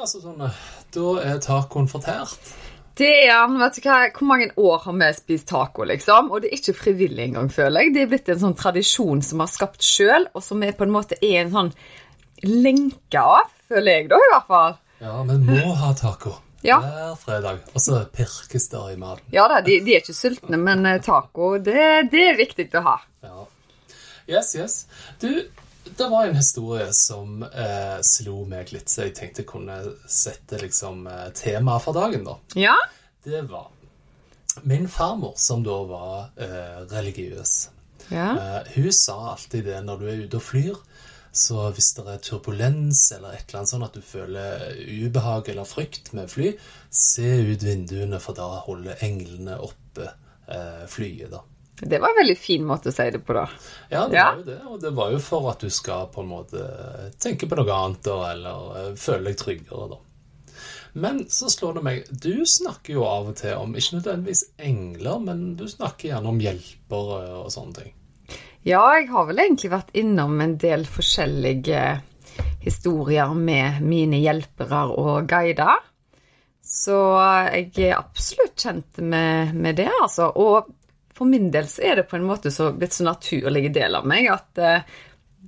Altså sånn, Da er tacoen fortært. Det er han. vet du hva, Hvor mange år har vi spist taco, liksom? Og det er ikke frivillig engang, føler jeg. Det er blitt en sånn tradisjon som vi har skapt sjøl, og som vi på en måte er en sånn lenke av, føler jeg da, i hvert fall. Ja, men må ha taco Ja. hver fredag. Og så pirkes det i maten. Ja da, de, de er ikke sultne, men eh, taco, det, det er viktig å ha. Ja. Yes, yes. Du, det var en historie som eh, slo meg litt, så jeg tenkte jeg kunne sette liksom eh, temaet for dagen, da. Ja? Det var min farmor, som da var eh, religiøs. Ja. Eh, hun sa alltid det når du er ute og flyr. Så hvis det er turbulens eller et eller annet sånn at du føler ubehag eller frykt med fly, se ut vinduene, for da holder englene oppe eh, flyet, da. Det var en veldig fin måte å si det på, da. Ja, det Ja. var jo det. Og det var jo for at du skal på en måte tenke på noe annet, eller eh, føle deg tryggere, da. Men så slår det meg Du snakker jo av og til om ikke nødvendigvis engler, men du snakker gjerne om hjelpere og sånne ting. Ja, jeg har vel egentlig vært innom en del forskjellige historier med mine hjelpere og guider. Så jeg er absolutt kjent med, med det, altså. Og for min del så er det på en måte så blitt så naturlig del av meg at eh,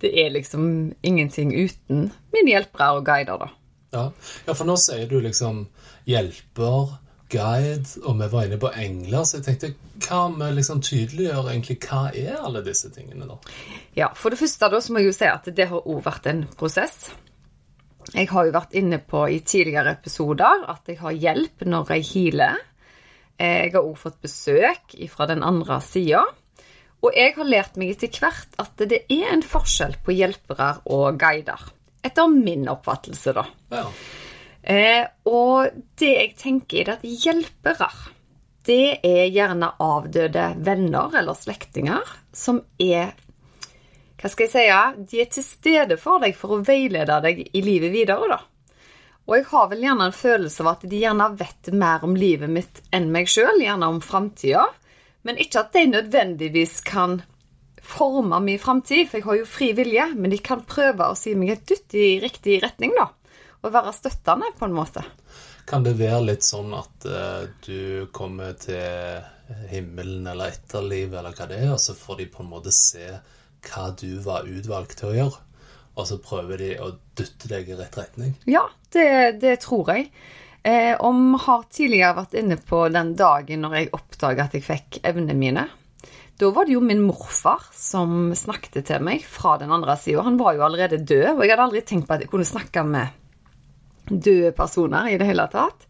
det er liksom ingenting uten mine hjelpere og guider, da. Ja. ja, for nå sier du liksom hjelper, guide, og vi var inne på engler, så jeg tenkte hva med liksom tydeliggjør egentlig hva er alle disse tingene, da? Ja, for det første da så må jeg jo si at det har òg vært en prosess. Jeg har jo vært inne på i tidligere episoder at jeg har hjelp når jeg healer. Eh, Jeg har òg fått besøk fra den andre sida. Og jeg har lært meg etter hvert at det er en forskjell på hjelpere og guider. Etter min oppfattelse, da. Ja. Eh, og det jeg tenker er at hjelpere, det er gjerne avdøde venner eller slektninger som er Hva skal jeg si? De er til stede for deg for å veilede deg i livet videre, da. Og jeg har vel gjerne en følelse av at de gjerne vet mer om livet mitt enn meg sjøl, gjerne om framtida. Men ikke at de nødvendigvis kan forme min framtid, for jeg har jo fri vilje. Men de kan prøve å si meg et dytt i riktig retning, da. Og være støttende, på en måte. Kan det være litt sånn at uh, du kommer til himmelen eller etterlivet eller hva det er, og så får de på en måte se hva du var utvalgt til å gjøre, og så prøver de å dytte deg i rett retning? Ja, det, det tror jeg. Eh, og vi har tidligere vært inne på den dagen når jeg oppdaga at jeg fikk evnene mine. Da var det jo min morfar som snakket til meg fra den andre sida. Han var jo allerede død, og jeg hadde aldri tenkt på at jeg kunne snakke med døde personer i det hele tatt.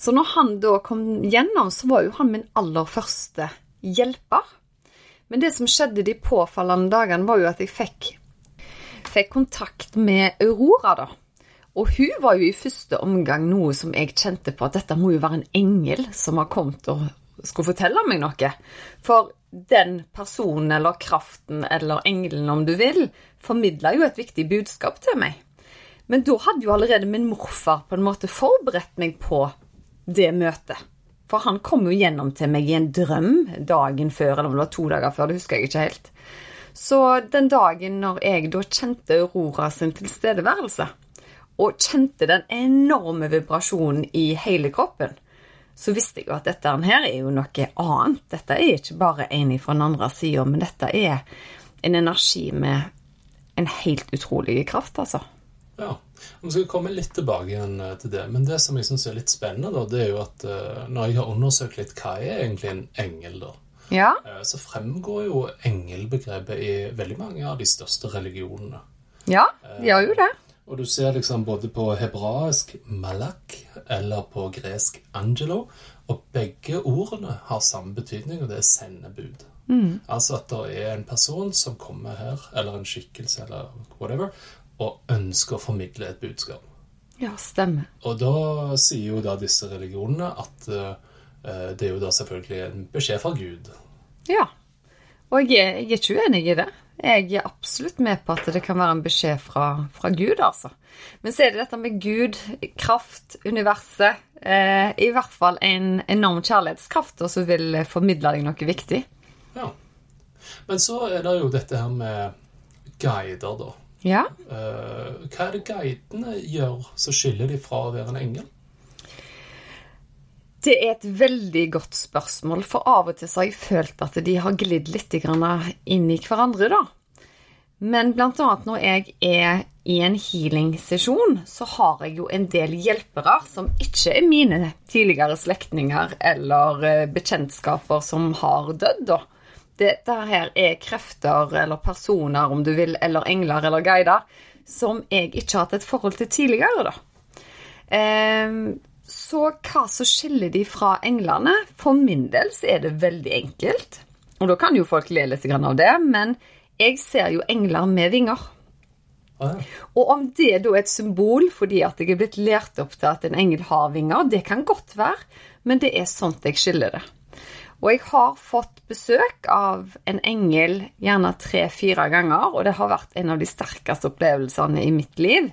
Så når han da kom gjennom, så var jo han min aller første hjelper. Men det som skjedde de påfallende dagene, var jo at jeg fikk, fikk kontakt med Aurora, da. Og hun var jo i første omgang noe som jeg kjente på at dette må jo være en engel som har kommet og skulle fortelle meg noe. For den personen eller kraften eller engelen, om du vil, formidla jo et viktig budskap til meg. Men da hadde jo allerede min morfar på en måte forberedt meg på det møtet. For han kom jo gjennom til meg i en drøm dagen før, eller om det var to dager før, det husker jeg ikke helt. Så den dagen når jeg da kjente Aurora sin tilstedeværelse, og kjente den enorme vibrasjonen i hele kroppen, så visste jeg jo at dette her er jo noe annet. Dette er ikke bare en fra den andre sida, men dette er en energi med en helt utrolig kraft, altså. Ja. Vi skal komme litt tilbake igjen eh, til det. Men det som jeg syns er litt spennende, da, det er jo at eh, når jeg har undersøkt litt hva er egentlig en engel, da, Ja. eh, så fremgår jo engelbegrepet i veldig mange av de største religionene. Ja, de har jo det. Og du ser liksom både på hebraisk malak eller på gresk angelo, og begge ordene har samme betydning, og det er sendebud. Altså at det er en person som kommer her, eller en skikkelse, eller whatever, og ønsker å formidle et budskap. Ja, stemmer. Og da sier jo da disse religionene at eh, det er jo da selvfølgelig en beskjed fra Gud. Ja. Og jeg er, jeg er ikke uenig i det. Jeg er absolutt med på at det kan være en beskjed fra, fra Gud, altså. Men så er det dette med Gud, kraft, universet. Eh, I hvert fall en enorm kjærlighetskraft, som vil formidle deg noe viktig. Ja. Men så er det jo dette her med guider, da. Ja. Eh, hva er det guidene gjør som skiller de fra å være en engel? Det er et veldig godt spørsmål, for av og til har jeg følt at de har glidd litt inn i hverandre, da. Men blant annet når jeg er i en healing-sesjon, så har jeg jo en del hjelpere som ikke er mine tidligere slektninger eller eh, bekjentskaper som har dødd, da. Dette her er krefter eller personer, om du vil, eller engler eller guider, som jeg ikke har hatt et forhold til tidligere, da. Ehm, så hva som skiller de fra englene? For min del så er det veldig enkelt. Og da kan jo folk le litt av det, men jeg ser jo engler med vinger. Ah, ja. Og om det da er et symbol fordi at jeg er blitt lært opp til at en engel har vinger, det kan godt være, men det er sånt jeg skiller det. Og jeg har fått besøk av en engel gjerne tre-fire ganger, og det har vært en av de sterkeste opplevelsene i mitt liv.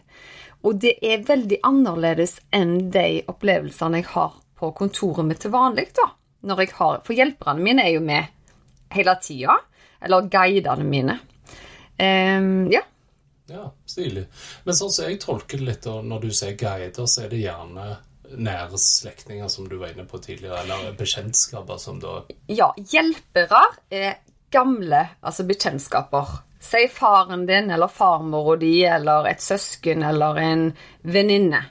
Og det er veldig annerledes enn de opplevelsene jeg har på kontoret mitt til vanlig, da. Har, for hjelperne mine er jo med hele tida. Eller guidene mine. Um, ja. Ja, stilig. Men sånn som jeg tolker det litt, når du sier guider, så er det gjerne nære slektninger, som du var inne på tidligere, eller bekjentskaper som da ja. Hjelpere er gamle, altså bekjentskaper. Si faren din eller farmora di eller et søsken eller en venninne.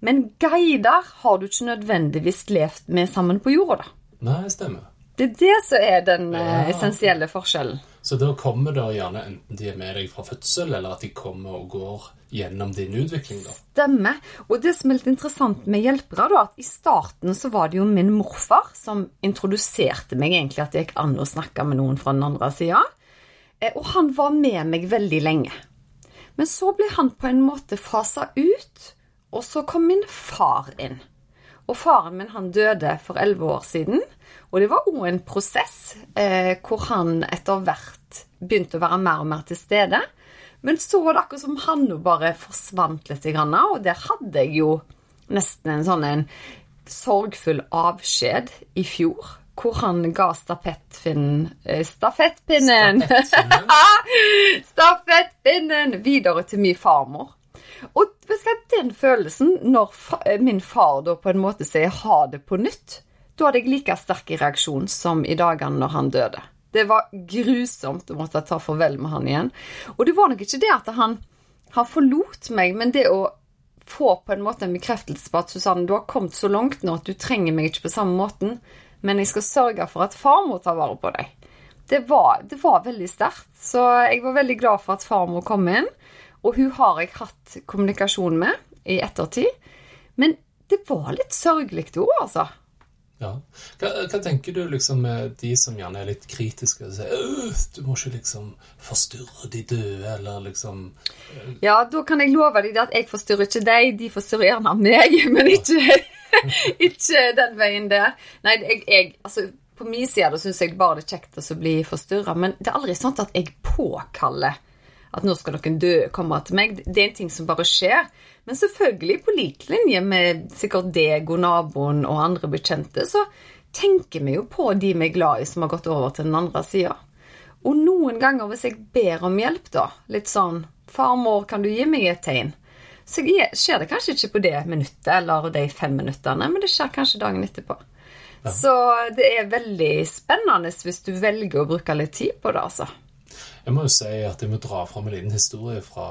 Men guider har du ikke nødvendigvis levd med sammen på jorda, da. Nei, stemmer. Det er det som er den eh, Ja. essensielle forskjellen. Så da kommer det gjerne enten de er med deg fra fødsel, eller at de kommer og går gjennom din utvikling, da. Stemmer. Og det som er litt interessant med hjelpere, da, at i starten så var det jo min morfar som introduserte meg egentlig at det gikk an å snakke med noen fra den andre sida. Eh, Og han var med meg veldig lenge. Men så ble han på en måte fasa ut, og så kom min far inn. Og faren min han døde for elleve år siden, og det var òg en prosess eh, hvor han etter hvert begynte å være mer og mer til stede. Men så var det akkurat som han jo bare forsvant litt, og der hadde jeg jo nesten en sånn en sorgfull avskjed i fjor. Hvor han ga stafettpinnen eh, Stafettpinnen! Stafettpinnen videre til min farmor. Og den følelsen, når min far da på en måte sier ha det på nytt, da hadde jeg like sterk reaksjon som i dagene når han døde. Det var grusomt å måtte ta farvel med han igjen. Og det var nok ikke det at han, han forlot meg, men det å få på en måte en bekreftelse på at Susanne, du har kommet så langt nå at du trenger meg ikke på samme måten, men jeg skal sørge for at farmor tar vare på deg. Det var, det var veldig sterkt. Så jeg var veldig glad for at farmor kom inn. Og hun har jeg hatt kommunikasjon med i ettertid. Men det var litt sørgelig òg, altså. Ja. Hva, hva tenker du liksom med de som gjerne er litt kritiske og sier «Øh, du må ikke liksom forstyrre de døde, eller liksom Ja, da kan jeg love deg at jeg forstyrrer ikke deg, de forstyrrer gjerne meg, men ikke, ikke den veien der. Nei, jeg, jeg altså på min side syns jeg bare det er kjekt å bli forstyrra, men det er aldri sånn at jeg påkaller at nå skal noen dø komme til meg. Det er en ting som bare skjer. Men selvfølgelig, på lik linje med sikkert deg og naboen og andre bekjente, så tenker vi jo på de vi er glad i som har gått over til den andre sida. Og noen ganger hvis jeg ber om hjelp, da, litt sånn 'Farmor, kan du gi meg et tegn?' Så skjer det kanskje ikke på det minuttet eller de fem minuttene, men det skjer kanskje dagen etterpå. Så det er veldig spennende hvis du velger å bruke litt tid på det, altså. Jeg må jo si at jeg må dra fram en liten historie fra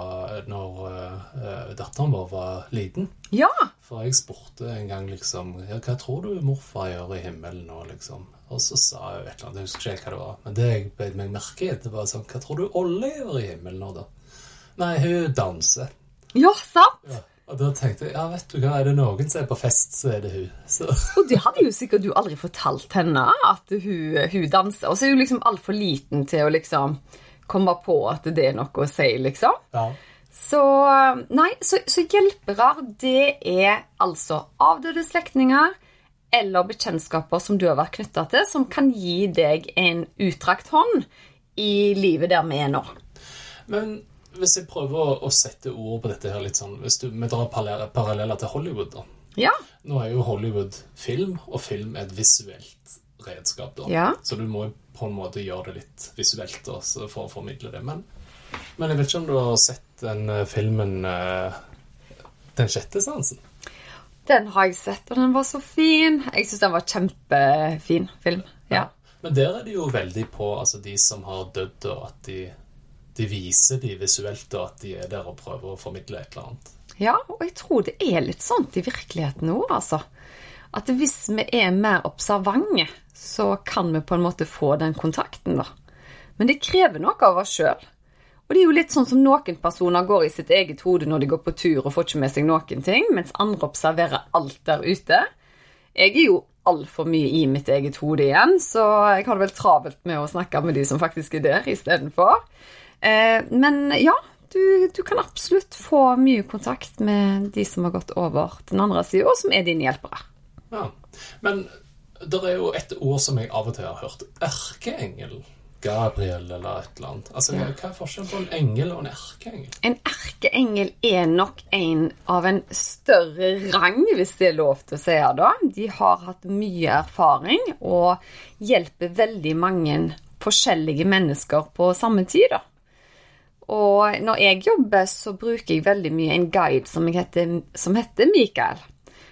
når uh, datteren vår var liten. Ja! For jeg spurte en gang liksom ja, Hva tror du morfar gjør i himmelen nå, liksom? Og så sa hun et eller annet, jeg husker ikke hva det var. Men det jeg beit meg merke i, det var sånn Hva tror du Olle gjør i himmelen nå, da? Nei, hun danser. Ja, sant? Ja. Og da tenkte jeg ja, vet du hva, er det noen som er på fest, så er det hun. Så Og det hadde jo sikkert du aldri fortalt henne, at hun, hun danser. Og så er hun liksom altfor liten til å liksom komme på at det er noe å si, liksom. ja. Så nei, så, så hjelpere, det er altså avdøde slektninger eller bekjentskaper som du har vært knytta til, som kan gi deg en utdrakt hånd i livet der vi er nå. Men hvis jeg prøver å, å sette ord på dette her litt sånn Hvis du, vi drar paralleller til Hollywood, da. Ja. Nå er jo Hollywood film, og film er et visuelt redskap, da. Ja. Så du må på en måte gjøre det litt visuelt da, for å formidle det. Men, men jeg vet ikke om du har sett den eh, filmen uh, Den sjette sansen? Den har jeg sett, og den var så fin. Jeg syns den var kjempefin film. Ja. Men der er det jo veldig på altså de som har dødd, og at de, de viser de visuelt, og at de er der og prøver å formidle et eller annet. ja, og jeg tror det er litt sånt i virkeligheten nå, altså. At hvis vi er mer observante, så kan vi på en måte få den kontakten, da. Men det krever noe av oss sjøl. Og det er jo litt sånn som noen personer går i sitt eget hode når de går på tur og får ikke med seg noen ting, mens andre observerer alt der ute. Jeg er jo altfor mye i mitt eget hode igjen, så jeg har det vel travelt med å snakke med de som faktisk er der, istedenfor. Eh, men ja, du, du kan absolutt få mye kontakt med de som har gått over den andre sida, og som er dine hjelpere. Ja. Men det er jo et ord som jeg av og til har hørt. Erkeengel. Gabriel eller et eller annet. Altså, Ja. Hva er forskjellen på en engel og en erkeengel? En erkeengel er nok en av en større rang, hvis det er lov til å si da. De har hatt mye erfaring og hjelper veldig mange forskjellige mennesker på samme tid, da. Og når jeg jobber, så bruker jeg veldig mye en guide som, heter, som heter Mikael.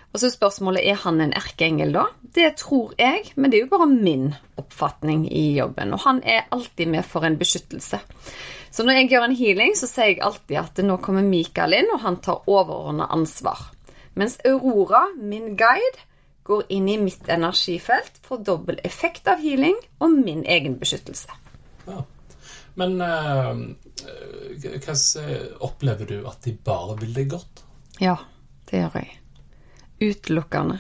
Og så spørsmålet er han en erkeengel, da? Det tror jeg, men det er jo bare min oppfatning i jobben. Og han er alltid med for en beskyttelse. Så når jeg gjør en healing, så sier jeg alltid at nå kommer Mikael inn, og han tar overordna ansvar. Mens Aurora, min guide, går inn i mitt energifelt for dobbel effekt av healing og min egen beskyttelse. Ja. Men eh, hva s- opplever du at de bare vil deg godt? Ja, det gjør jeg. Utelukkende.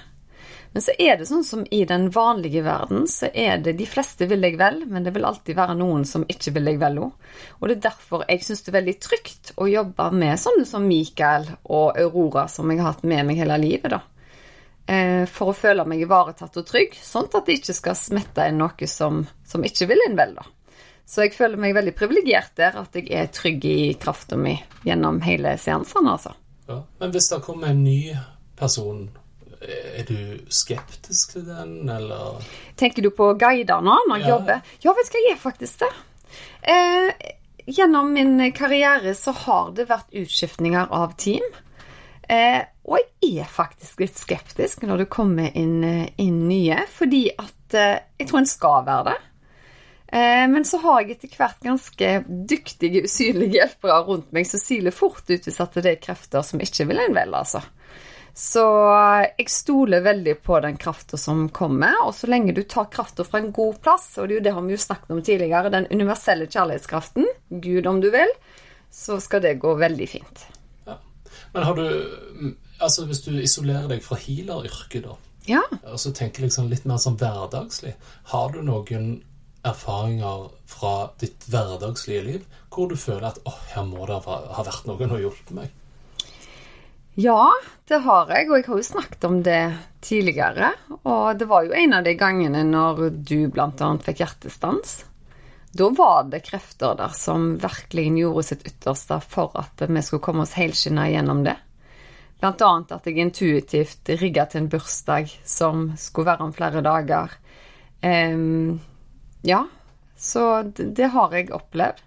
Men så er det sånn som i den vanlige verden, så er det de fleste vil deg vel, men det vil alltid være noen som ikke vil deg vel òg. Og det er derfor jeg syns det er veldig trygt å jobbe med sånne som Mikael og Aurora, som jeg har hatt med meg hele livet, da. Eh, For å føle meg ivaretatt og trygg, sånn at det ikke skal smette inn noe som, som ikke vil en vel, da. Så jeg føler meg veldig privilegert der, at jeg er trygg i krafta mi gjennom hele seansene, altså. Ja. Men hvis det kommer en ny person, er du skeptisk til den, eller Tenker du på guider nå, når jeg Ja. jobber? Ja, vet du hva, jeg er faktisk det. Eh, gjennom min karriere så har det vært utskiftninger av team. Eh, og jeg er faktisk litt skeptisk når det kommer inn, eh, inn nye, fordi at eh, jeg tror en skal være det. Eh, men så har jeg etter hvert ganske dyktige, usynlige hjelpere rundt meg som siler fort ut hvis at det er krefter som ikke vil en vel, altså. Så jeg stoler veldig på den krafta som kommer, og så lenge du tar krafta fra en god plass, og det er jo det har vi jo snakket om tidligere, den universelle kjærlighetskraften, Gud om du vil, så skal det gå veldig fint. ja. Men har du Altså, hvis du isolerer deg fra healeryrket, da, Ja. og så tenker liksom litt mer sånn hverdagslig, har du noen erfaringer fra ditt hverdagslige liv hvor du føler at oh, her må det ha vært noen og hjulpet meg? Ja, det har jeg, og jeg har jo snakket om det tidligere. Og det var jo en av de gangene når du annet fikk hjertestans. Da var det krefter der som virkelig gjorde sitt ytterste for at vi skulle komme oss helskinna gjennom det. Blant annet at jeg intuitivt rigga til en bursdag som skulle være om flere dager. Em, ja, så det, har jeg opplevd.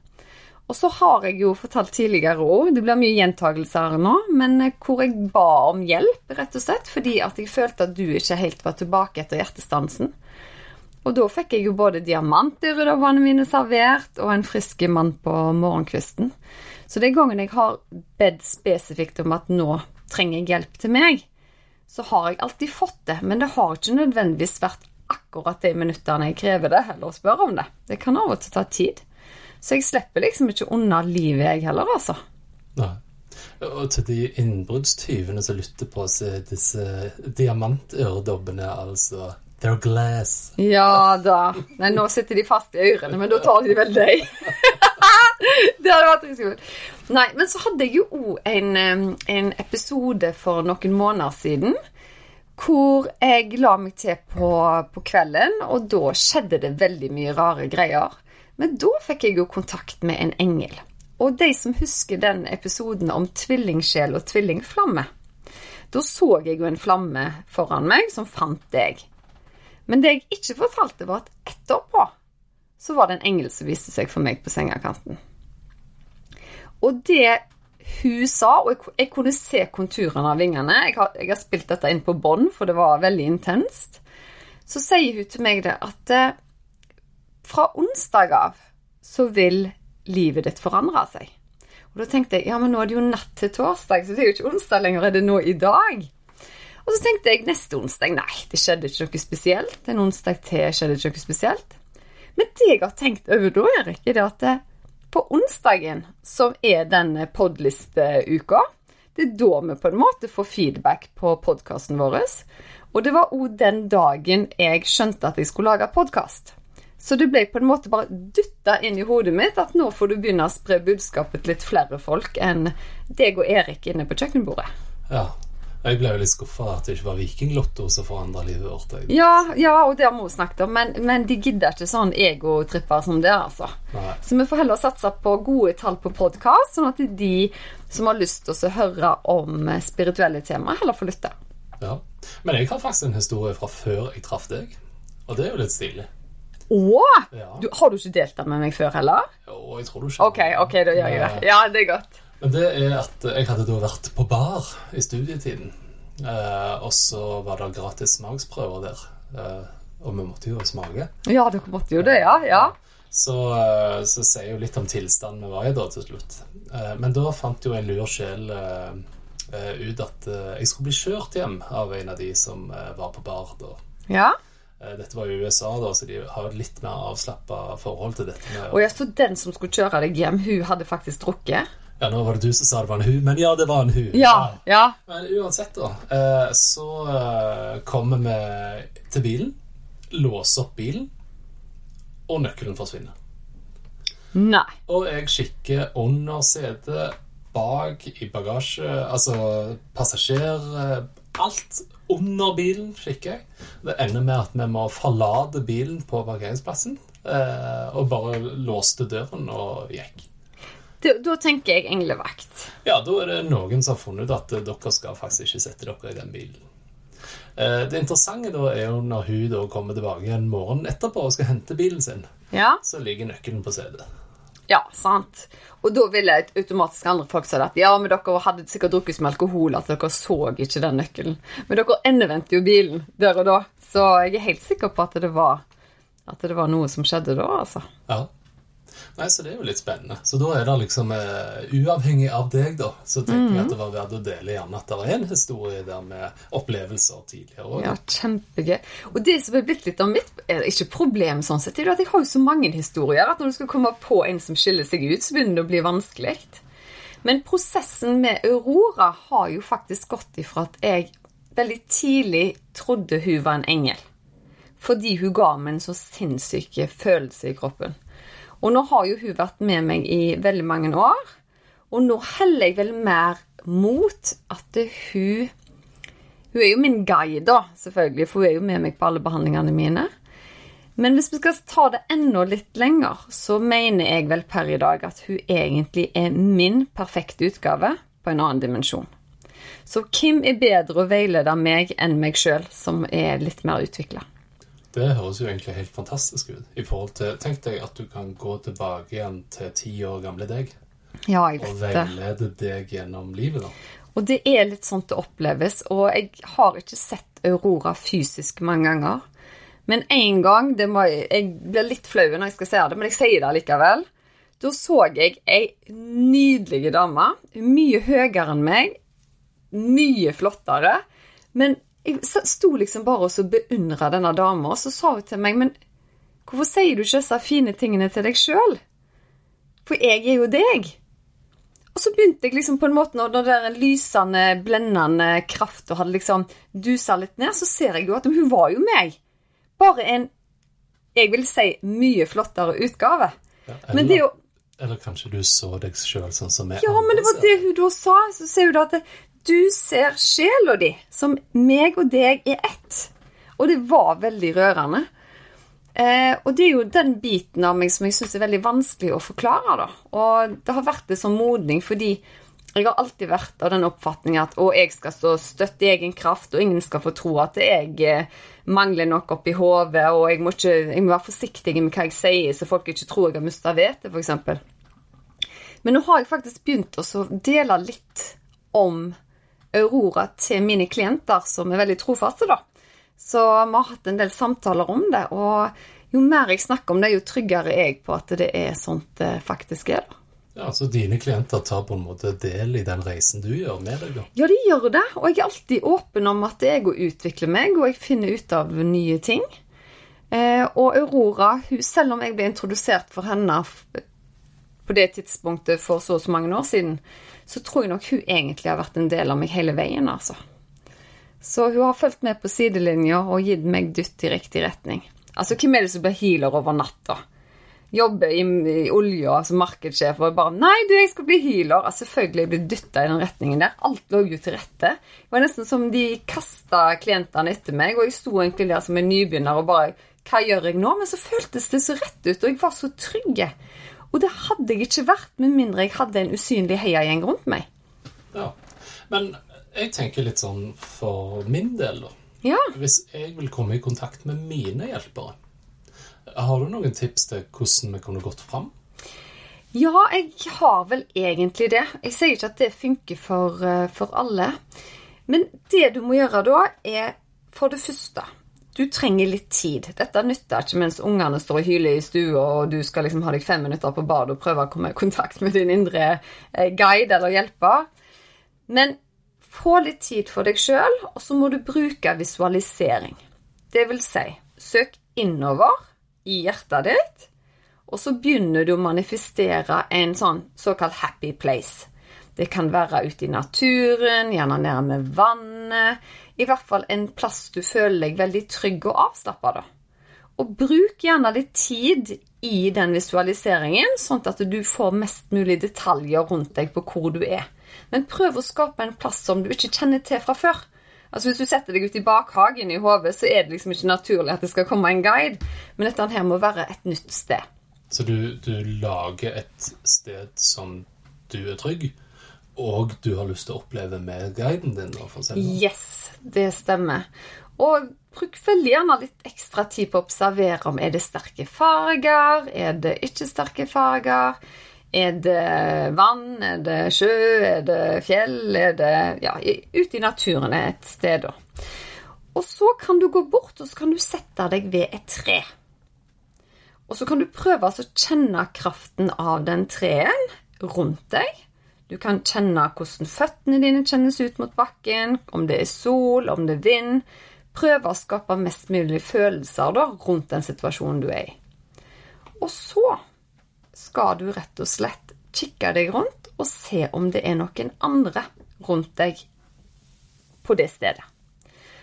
Og så har jeg jo fortalt tidligere òg, det blir mye gjentagelser nå, men eh, hvor jeg ba om hjelp, rett og slett, fordi at jeg følte at du ikke helt var tilbake etter hjertestansen. Og da fikk jeg jo både diamant i diamantdyredobbene mine servert og en frisk mann på morgenkvisten. Så den gangen jeg har bedt spesifikt om at nå trenger jeg hjelp til meg, så har jeg alltid fått det, men det har ikke nødvendigvis vært akkurat de minuttene jeg krever det, eller spør om det. Det kan av og til ta tid. Så jeg slipper liksom ikke unna livet, jeg heller, altså. Nei. Og til de innbruddstyvene som lytter på så er disse diamantøredobbene, altså They're glass. Ja da. Nei, nå sitter de fast i ørene, men da tar de vel deg. det hadde vært skummelt. Nei, men så hadde jeg jo òg en, en episode for noen måneder siden hvor jeg la meg til på, på kvelden, og da skjedde det veldig mye rare greier. Men da fikk jeg jo kontakt med en engel. Og de som husker den episoden om tvillingsjel og tvillingflamme, da så jeg jo en flamme foran meg som fant deg. Men det jeg ikke fortalte, var at etterpå så var det en engel som viste seg for meg på sengekanten. Og det hun sa, og jeg, jeg kunne se konturene av vingene jeg har, jeg har spilt dette inn på bånd, for det var veldig intenst. Så sier hun til meg det at eh, fra onsdag av så vil livet ditt forandre seg. Og da tenkte jeg ja, men nå er det jo natt til torsdag, så det er jo ikke onsdag lenger, er det nå i dag? Og så tenkte jeg neste onsdag nei, det skjedde ikke noe spesielt. En onsdag til skjedde ikke noe spesielt. Men det jeg har tenkt over da, Erik, er det at eh, på onsdagen, som er denne podlisteuka, det er da vi på en måte får feedback på podkasten vår. Og det var òg den dagen jeg skjønte at jeg skulle lage podkast. Så det ble på en måte bare dytta inn i hodet mitt at nå får du begynne å spre budskapet til litt flere folk enn deg og Erik inne på kjøkkenbordet. Ja. Jeg ble jo litt skuffa at det ikke var Vikinglotto som forandra livet vårt. Ja, ja, og det har vi snakket om, men, men de gidder ikke sånn egotripper som det, altså. Nei. Så vi får heller satse på gode tall på podkast, sånn at de som har lyst til å høre om spirituelle temaer, heller får lytte. Ja. Men jeg har faktisk en historie fra før jeg traff deg. Og det er jo litt stilig. Å! Ja. Du, har du ikke delt den med meg før heller? Jo, jeg tror du ikke. Ok, ok, da gjør jeg det. Ja, det er godt. Men det er at jeg hadde da vært på bar i studietiden. Eh, og så var det gratis smaksprøver der. Eh, og vi måtte jo smake. Ja, dere måtte jo det, ja. ja. Så, eh, så sier jo litt om tilstanden vi var i da til slutt. Eh, men da fant jo en lur sjel eh, eh, ut at jeg skulle bli kjørt hjem av en av de som var på bar da. Ja. Eh, Dette var jo USA, da, så de har et litt mer avslappa forhold til dette. med Og jeg så den som skulle kjøre deg hjem, hun hadde faktisk drukket? Ja, nå var det du som sa det var en hu, men ja, det var en hu. Ja. ja. Men uansett, da, eh, så eh, kommer vi til bilen, låser opp bilen, og nøkkelen forsvinner. Nei. Og jeg kikker under setet, bak i bagasje, altså passasjer eh, Alt under bilen kikker jeg. Det ender med at vi må forlate bilen på parkeringsplassen. Og bare låste døren og gikk. Da, da tenker jeg englevakt. Ja, da er det noen som har funnet ut at dere skal faktisk ikke sette dere i den bilen. Eh, Det interessante da er jo når hun da kommer tilbake en morgen etterpå og skal hente bilen sin, Ja. så ligger nøkkelen på setet. Ja, sant. Og da ville automatisk andre folk si at ja, men dere hadde sikkert drukket så mye alkohol at dere så ikke den nøkkelen. Men dere endevendte jo bilen der og da, så jeg er helt sikker på at det var, at det var noe som skjedde da, altså. Ja. Nei, så det er jo litt spennende. Så da er det liksom uh, Uavhengig av deg, da, så tenker jeg at det var verdt å dele gjerne at det er en historie der med opplevelser tidligere òg. Ja, kjempegøy. Og det som er blitt litt av mitt er ikke problem sånn sett, er jo at jeg har jo så mange historier at når du skal komme på en som skiller seg ut, så begynner det å bli vanskelig. Men prosessen med Aurora har jo faktisk gått ifra at jeg veldig tidlig trodde hun var en engel. Fordi hun ga meg en så sinnssyk følelse i kroppen. Og nå har jo hun vært med meg i veldig mange år. Og nå heller jeg vel mer mot at hun Hun er jo min guide, da, selvfølgelig, for hun er jo med meg på alle behandlingene mine. Men hvis vi skal ta det enda litt lenger, så mener jeg vel per i dag at hun egentlig er min perfekte utgave på en annen dimensjon. Så hvem er bedre å veilede meg enn meg sjøl, som er litt mer utvikla? Det høres jo egentlig helt fantastisk ut. I forhold til, Tenk deg at du kan gå tilbake igjen til ti år gamle deg Ja, jeg og vet det. veilede deg gjennom livet. da. Og det er litt sånn det oppleves. Og jeg har ikke sett Aurora fysisk mange ganger. Men én gang det må, Jeg blir litt flau når jeg skal se det, men jeg sier det likevel. Da så jeg ei nydelig dame. Mye høyere enn meg. Mye flottere. Men jeg sto liksom bare og så beundra denne dama, og så sa hun til meg Men hvorfor sier du ikke disse fine tingene til deg sjøl? For jeg er jo deg. Og så begynte jeg liksom på en måte når den det lysende, blendende krafta hadde liksom dusa litt ned, så ser jeg jo at hun var jo meg. Bare en, jeg vil si, mye flottere utgave. Ja, Men det er jo Eller kanskje du så deg sjøl sånn som jeg Ja, men det var det hun da sa. Så sier hun da at du ser sjela di som meg og deg er ett. Og det var veldig rørende. Eh, og det er jo den biten av meg som jeg syns er veldig vanskelig å forklare, da. Og det har vært en sånn modning fordi jeg har alltid vært av den oppfatning at å, jeg skal stå støtt i egen kraft, og ingen skal få tro at jeg eh, mangler noe oppi hodet, og jeg må, ikke, jeg må være forsiktig med hva jeg sier, så folk ikke tror jeg har mista vettet, f.eks. Men nå har jeg faktisk begynt å dele litt om Aurora til mine klienter, som er veldig trofaste, da. Så vi har hatt en del samtaler om det, og jo mer jeg snakker om det, jo tryggere er jeg på at det er sånt det faktisk er. da. Ja, Så dine klienter tar på en måte del i den reisen du gjør med deg? da? Ja, de gjør det. Og jeg er alltid åpen om at jeg òg utvikler meg, og jeg finner ut av nye ting. Eh, og Aurora, hun, selv om jeg ble introdusert for henne på det tidspunktet for så og så mange år siden, så tror jeg nok hun egentlig har vært en del av meg hele veien, altså. Så hun har fulgt med på sidelinja og gitt meg dytt i riktig retning. Altså, hvem er det som blir healer over natta? Jobber i, i olja som markedssjef og bare 'Nei, du, jeg skal bli healer.' Altså, selvfølgelig blir dytta i den retningen der. Alt lå jo til rette. Det var nesten som de kasta klientene etter meg, og jeg sto egentlig der som en nybegynner og bare 'Hva gjør jeg nå?' Men så føltes det så rett ut, og jeg var så trygg. Og det hadde jeg ikke vært med mindre jeg hadde en usynlig heiagjeng rundt meg. Ja, Men jeg tenker litt sånn for min del, da. Ja. Hvis jeg vil komme i kontakt med mine hjelpere, har du noen tips til hvordan vi kunne gått fram? Ja, jeg har vel egentlig det. Jeg sier ikke at det funker for, eh, for alle. Men det du må gjøre da, er for det første du trenger litt tid. Dette nytter ikke mens ungene står og hyler i stua, og du skal liksom ha deg fem minutter på badet og prøve å komme i kontakt med din indre eh, guide eller hjelper. Men få litt tid for deg sjøl, og så må du bruke visualisering. Det vil si, søk innover i hjertet ditt, og så begynner du å manifestere en sånn såkalt happy place. Det kan være ute i naturen, gjerne nærme vannet. I hvert fall en plass du føler deg veldig trygg og avslappa, da. Og bruk gjerne litt tid i den visualiseringen, sånn at du får mest mulig detaljer rundt deg på hvor du er. Men prøv å skape en plass som du ikke kjenner til fra før. Altså Hvis du setter deg ut i bakhagen i hodet, så er det liksom ikke naturlig at det skal komme en guide. Men dette her må være et nytt sted. Så du, du lager et sted som du er trygg, og du har lyst til å oppleve med guiden din? Da? Yes, det stemmer. Og bruk veldig gjerne litt ekstra tid på å observere om er det sterke farger, er det ikke sterke farger. Er det vann? Er det sjø? Er det fjell? Er det Ja, ute i naturen et sted, da. Og så kan du gå bort og så kan du sette deg ved et tre. Og så kan du prøve å kjenne kraften av den treen rundt deg. Du kan kjenne hvordan føttene dine kjennes ut mot bakken, om det er sol, om det er vind. Prøve å skape mest mulig følelser da, rundt den situasjonen du er i. Og så skal du rett og slett kikke deg rundt og se om det er noen andre rundt deg på det stedet.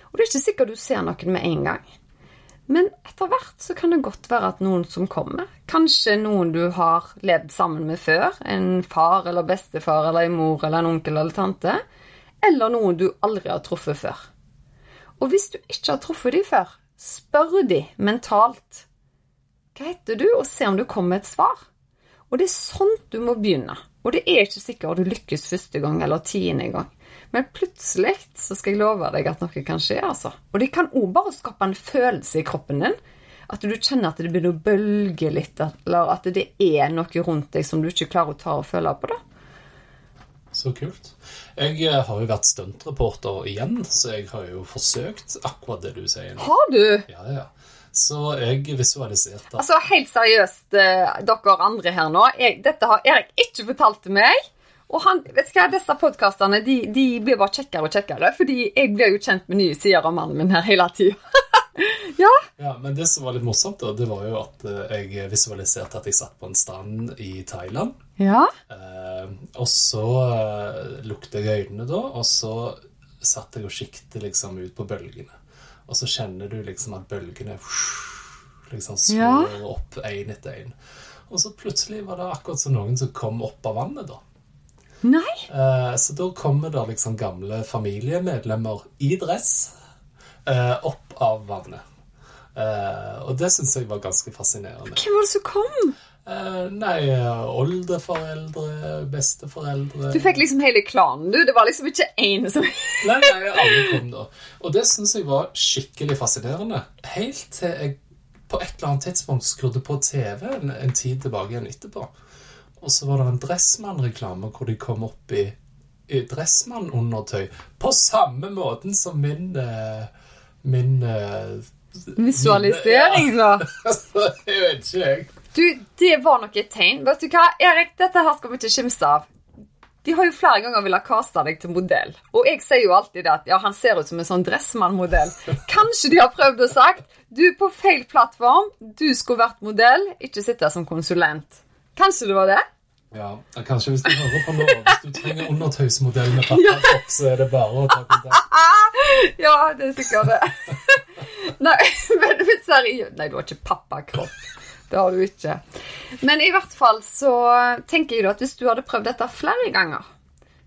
Og det er ikke sikkert du ser noen med en gang. Men etter hvert så kan det godt være at noen som kommer, kanskje noen du har levd sammen med før, en far eller bestefar eller en mor eller en onkel eller tante, eller noen du aldri har truffet før. Og hvis du ikke har truffet dem før, spør de mentalt hva heter du, og se om du kommer med et svar. Og det er sånn du må begynne. Og det er ikke sikkert du lykkes første gang eller tiende gang. Men plutselig så skal jeg love deg at noe kan skje, altså. Og det kan òg bare skape en følelse i kroppen din. At du kjenner at det begynner å bølge litt, eller at det er noe rundt deg som du ikke klarer å ta og føle på. da. Så kult. Jeg eh, har jo vært stuntreporter igjen, så jeg har jo forsøkt akkurat det du sier nå. Har du? Ja, ja. Så jeg visualiserte Altså, helt seriøst, eh, dere andre her nå. Jeg, dette har Erik ikke fortalt til meg. Og han, vet du hva, disse podkastene de, de, blir bare kjekkere og kjekkere. Fordi jeg blir jo kjent med nye sider av mannen min her hele tida. ja. Ja, Men det som var litt morsomt, da, det var jo at eh, jeg visualiserte at jeg satt på en stand i Thailand. Ja. Eh, og så eh, lukte jeg øynene da, og så satt jeg og siktet liksom ut på bølgene. Og så kjenner du liksom at bølgene liksom slår Ja. opp én etter én. Og så plutselig var det akkurat som noen som kom opp av vannet, da. Nei? Uh, så da kommer det liksom gamle familiemedlemmer i dress uh, opp av vannet. Uh, og det syns jeg var ganske fascinerende. Hvem var det som kom? Nei, oldeforeldre, besteforeldre Du fikk liksom hele klanen, du. Det var liksom ikke én som Nei, nei, alle kom da. Og det syns jeg var skikkelig fascinerende. Helt til jeg på et eller annet tidspunkt skrudde på TV en, en tid tilbake igjen etterpå. Og så var det en Dressmann-reklame hvor de kom opp i, i Dressmann-undertøy. På samme måten som min eh, Min eh, Visualisering, da. Altså, jeg vet ikke, jeg. Du, det var nok et tegn. Vet du hva, Erik, dette her skal vi ikke kimse av. De har jo flere ganger villet kaste deg til modell. Og jeg sier jo alltid det at ja, han ser ut som en sånn Dressmann-modell. Kanskje de har prøvd å sagt du er på feil plattform, du skulle vært modell, ikke sitte som konsulent. Kanskje det var det? Ja, Kanskje hvis du hører på nå, hvis du trenger undertøysmodell med pappakropp, så er det bare å ta kontakt. Ja, det er sikkert det. Nei, men seriøst Nei, du har ikke pappakropp. Det har du ikke. Men i hvert fall så tenker jeg at hvis du hadde prøvd dette flere ganger,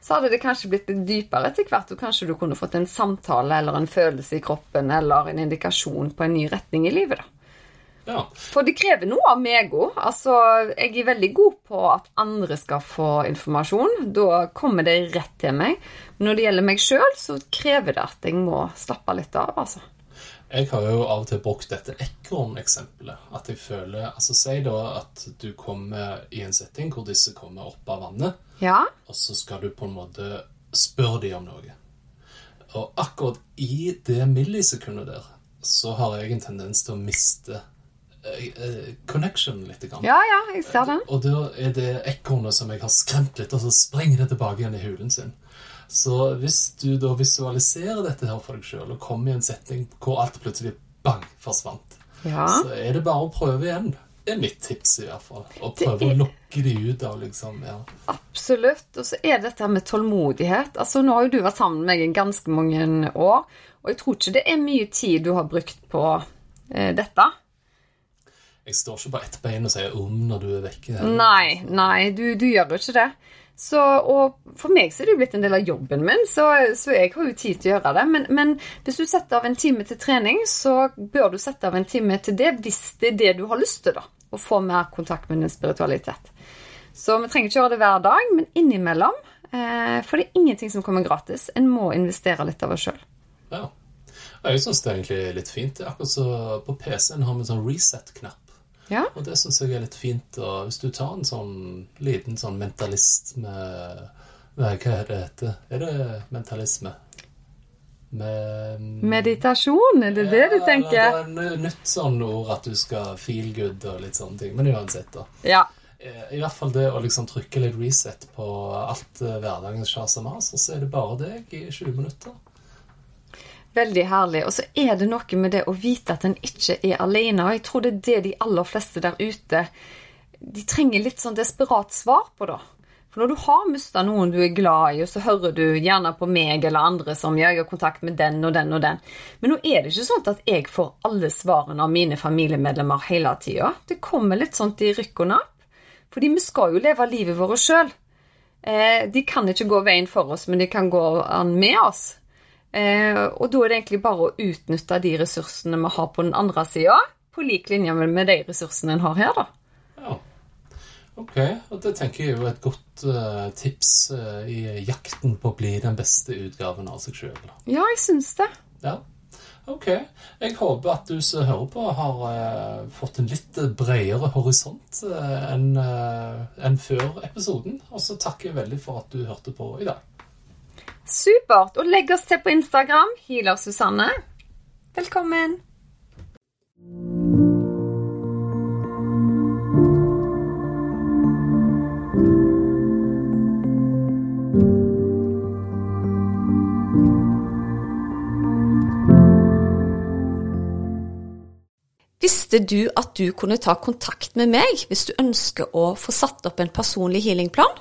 så hadde det kanskje blitt litt dypere etter hvert, og kanskje du kunne fått en samtale eller en følelse i kroppen eller en indikasjon på en ny retning i livet. da. Ja. For det krever noe av meg òg. Altså, jeg er veldig god på at andre skal få informasjon. Da kommer det rett til meg. Men når det gjelder meg sjøl, så krever det at jeg må slappe litt av, altså. Jeg har jo av og til brukt dette ekorneksempelet. At jeg føler Altså, si da at du kommer i en setting hvor disse kommer opp av vannet, Ja. og så skal du på en måte spørre dem om noe. Og akkurat i det millisekundet der, så har jeg en tendens til å miste connection litt. Grann. ja, ja, jeg ser den. Og da er det ekornet som jeg har skremt litt, og så sprenger det tilbake igjen i hulen sin. Så hvis du da visualiserer dette her for deg sjøl, og kommer i en setning hvor alt plutselig bang forsvant, Ja. så er det bare å prøve igjen. Det er mitt tips, i hvert fall. Å prøve er- å lokke de ut av liksom ja. Absolutt. Og så er dette med tålmodighet. Altså, Nå har jo du vært sammen med meg i ganske mange år, og jeg tror ikke det er mye tid du har brukt på eh, dette. Jeg står ikke på ett bein og sier om når du er vekke. Nei, nei, du, du gjør jo ikke det. Så, og for meg så er det jo blitt en del av jobben min, så, så jeg har jo tid til å gjøre det. Men, men hvis du setter av en time til trening, så bør du sette av en time til det hvis det er det du har lyst til, da. Å få mer kontakt med din spiritualitet. Så vi trenger ikke gjøre det hver dag, men innimellom. Eh, for det er ingenting som kommer gratis. En må investere litt av oss sjøl. Ja. Jeg syns det er egentlig litt fint. Akkurat så på PC-en har vi en sånn reset-knapp. Ja. Og det syns jeg er litt fint. Og hvis du tar en sånn liten sånn mentalist med med- Hva er det heter? Er det mentalisme? Med Meditasjon, er det det du Ja, tenker? eller Det er et nytt sånn ord at du skal feel good og litt sånne ting. Men uansett, da. Ja. Eh, I hvert fall det å liksom trykke litt reset på alt eh, hverdagens sjas og mas, og så er det bare deg i 20 minutter. Veldig herlig. Og så er det noe med det å vite at en ikke er alene. Og jeg tror det er det de aller fleste der ute De trenger litt sånn desperat svar på, da. For når du har mista noen du er glad i, og så hører du gjerne på meg eller andre som jeg har kontakt med den og den og den. Men nå er det ikke sånn at jeg får alle svarene av mine familiemedlemmer hele tida. Det kommer litt sånt i rykk og napp. Fordi vi skal jo leve livet vårt sjøl. Eh, de kan ikke gå veien for oss, men de kan gå an med oss. Eh, og da er det egentlig bare å utnytte de ressursene vi har på den andre sida, på lik linje med de ressursene en har her, da. Ja. Ok, og det tenker jeg er jo et godt eh, tips eh, i jakten på å bli den beste utgaven av seg sjøl. Ja, jeg syns det. Ja. Ok. Jeg håper at du som hører på, har eh, fått en litt bredere horisont enn enn før episoden. Og så takker jeg veldig for at du hørte på i dag. Supert. Og legg oss til på Instagram. Healer Susanne. Velkommen. Visste du at du kunne ta kontakt med meg hvis du ønsker å få satt opp en personlig healingplan?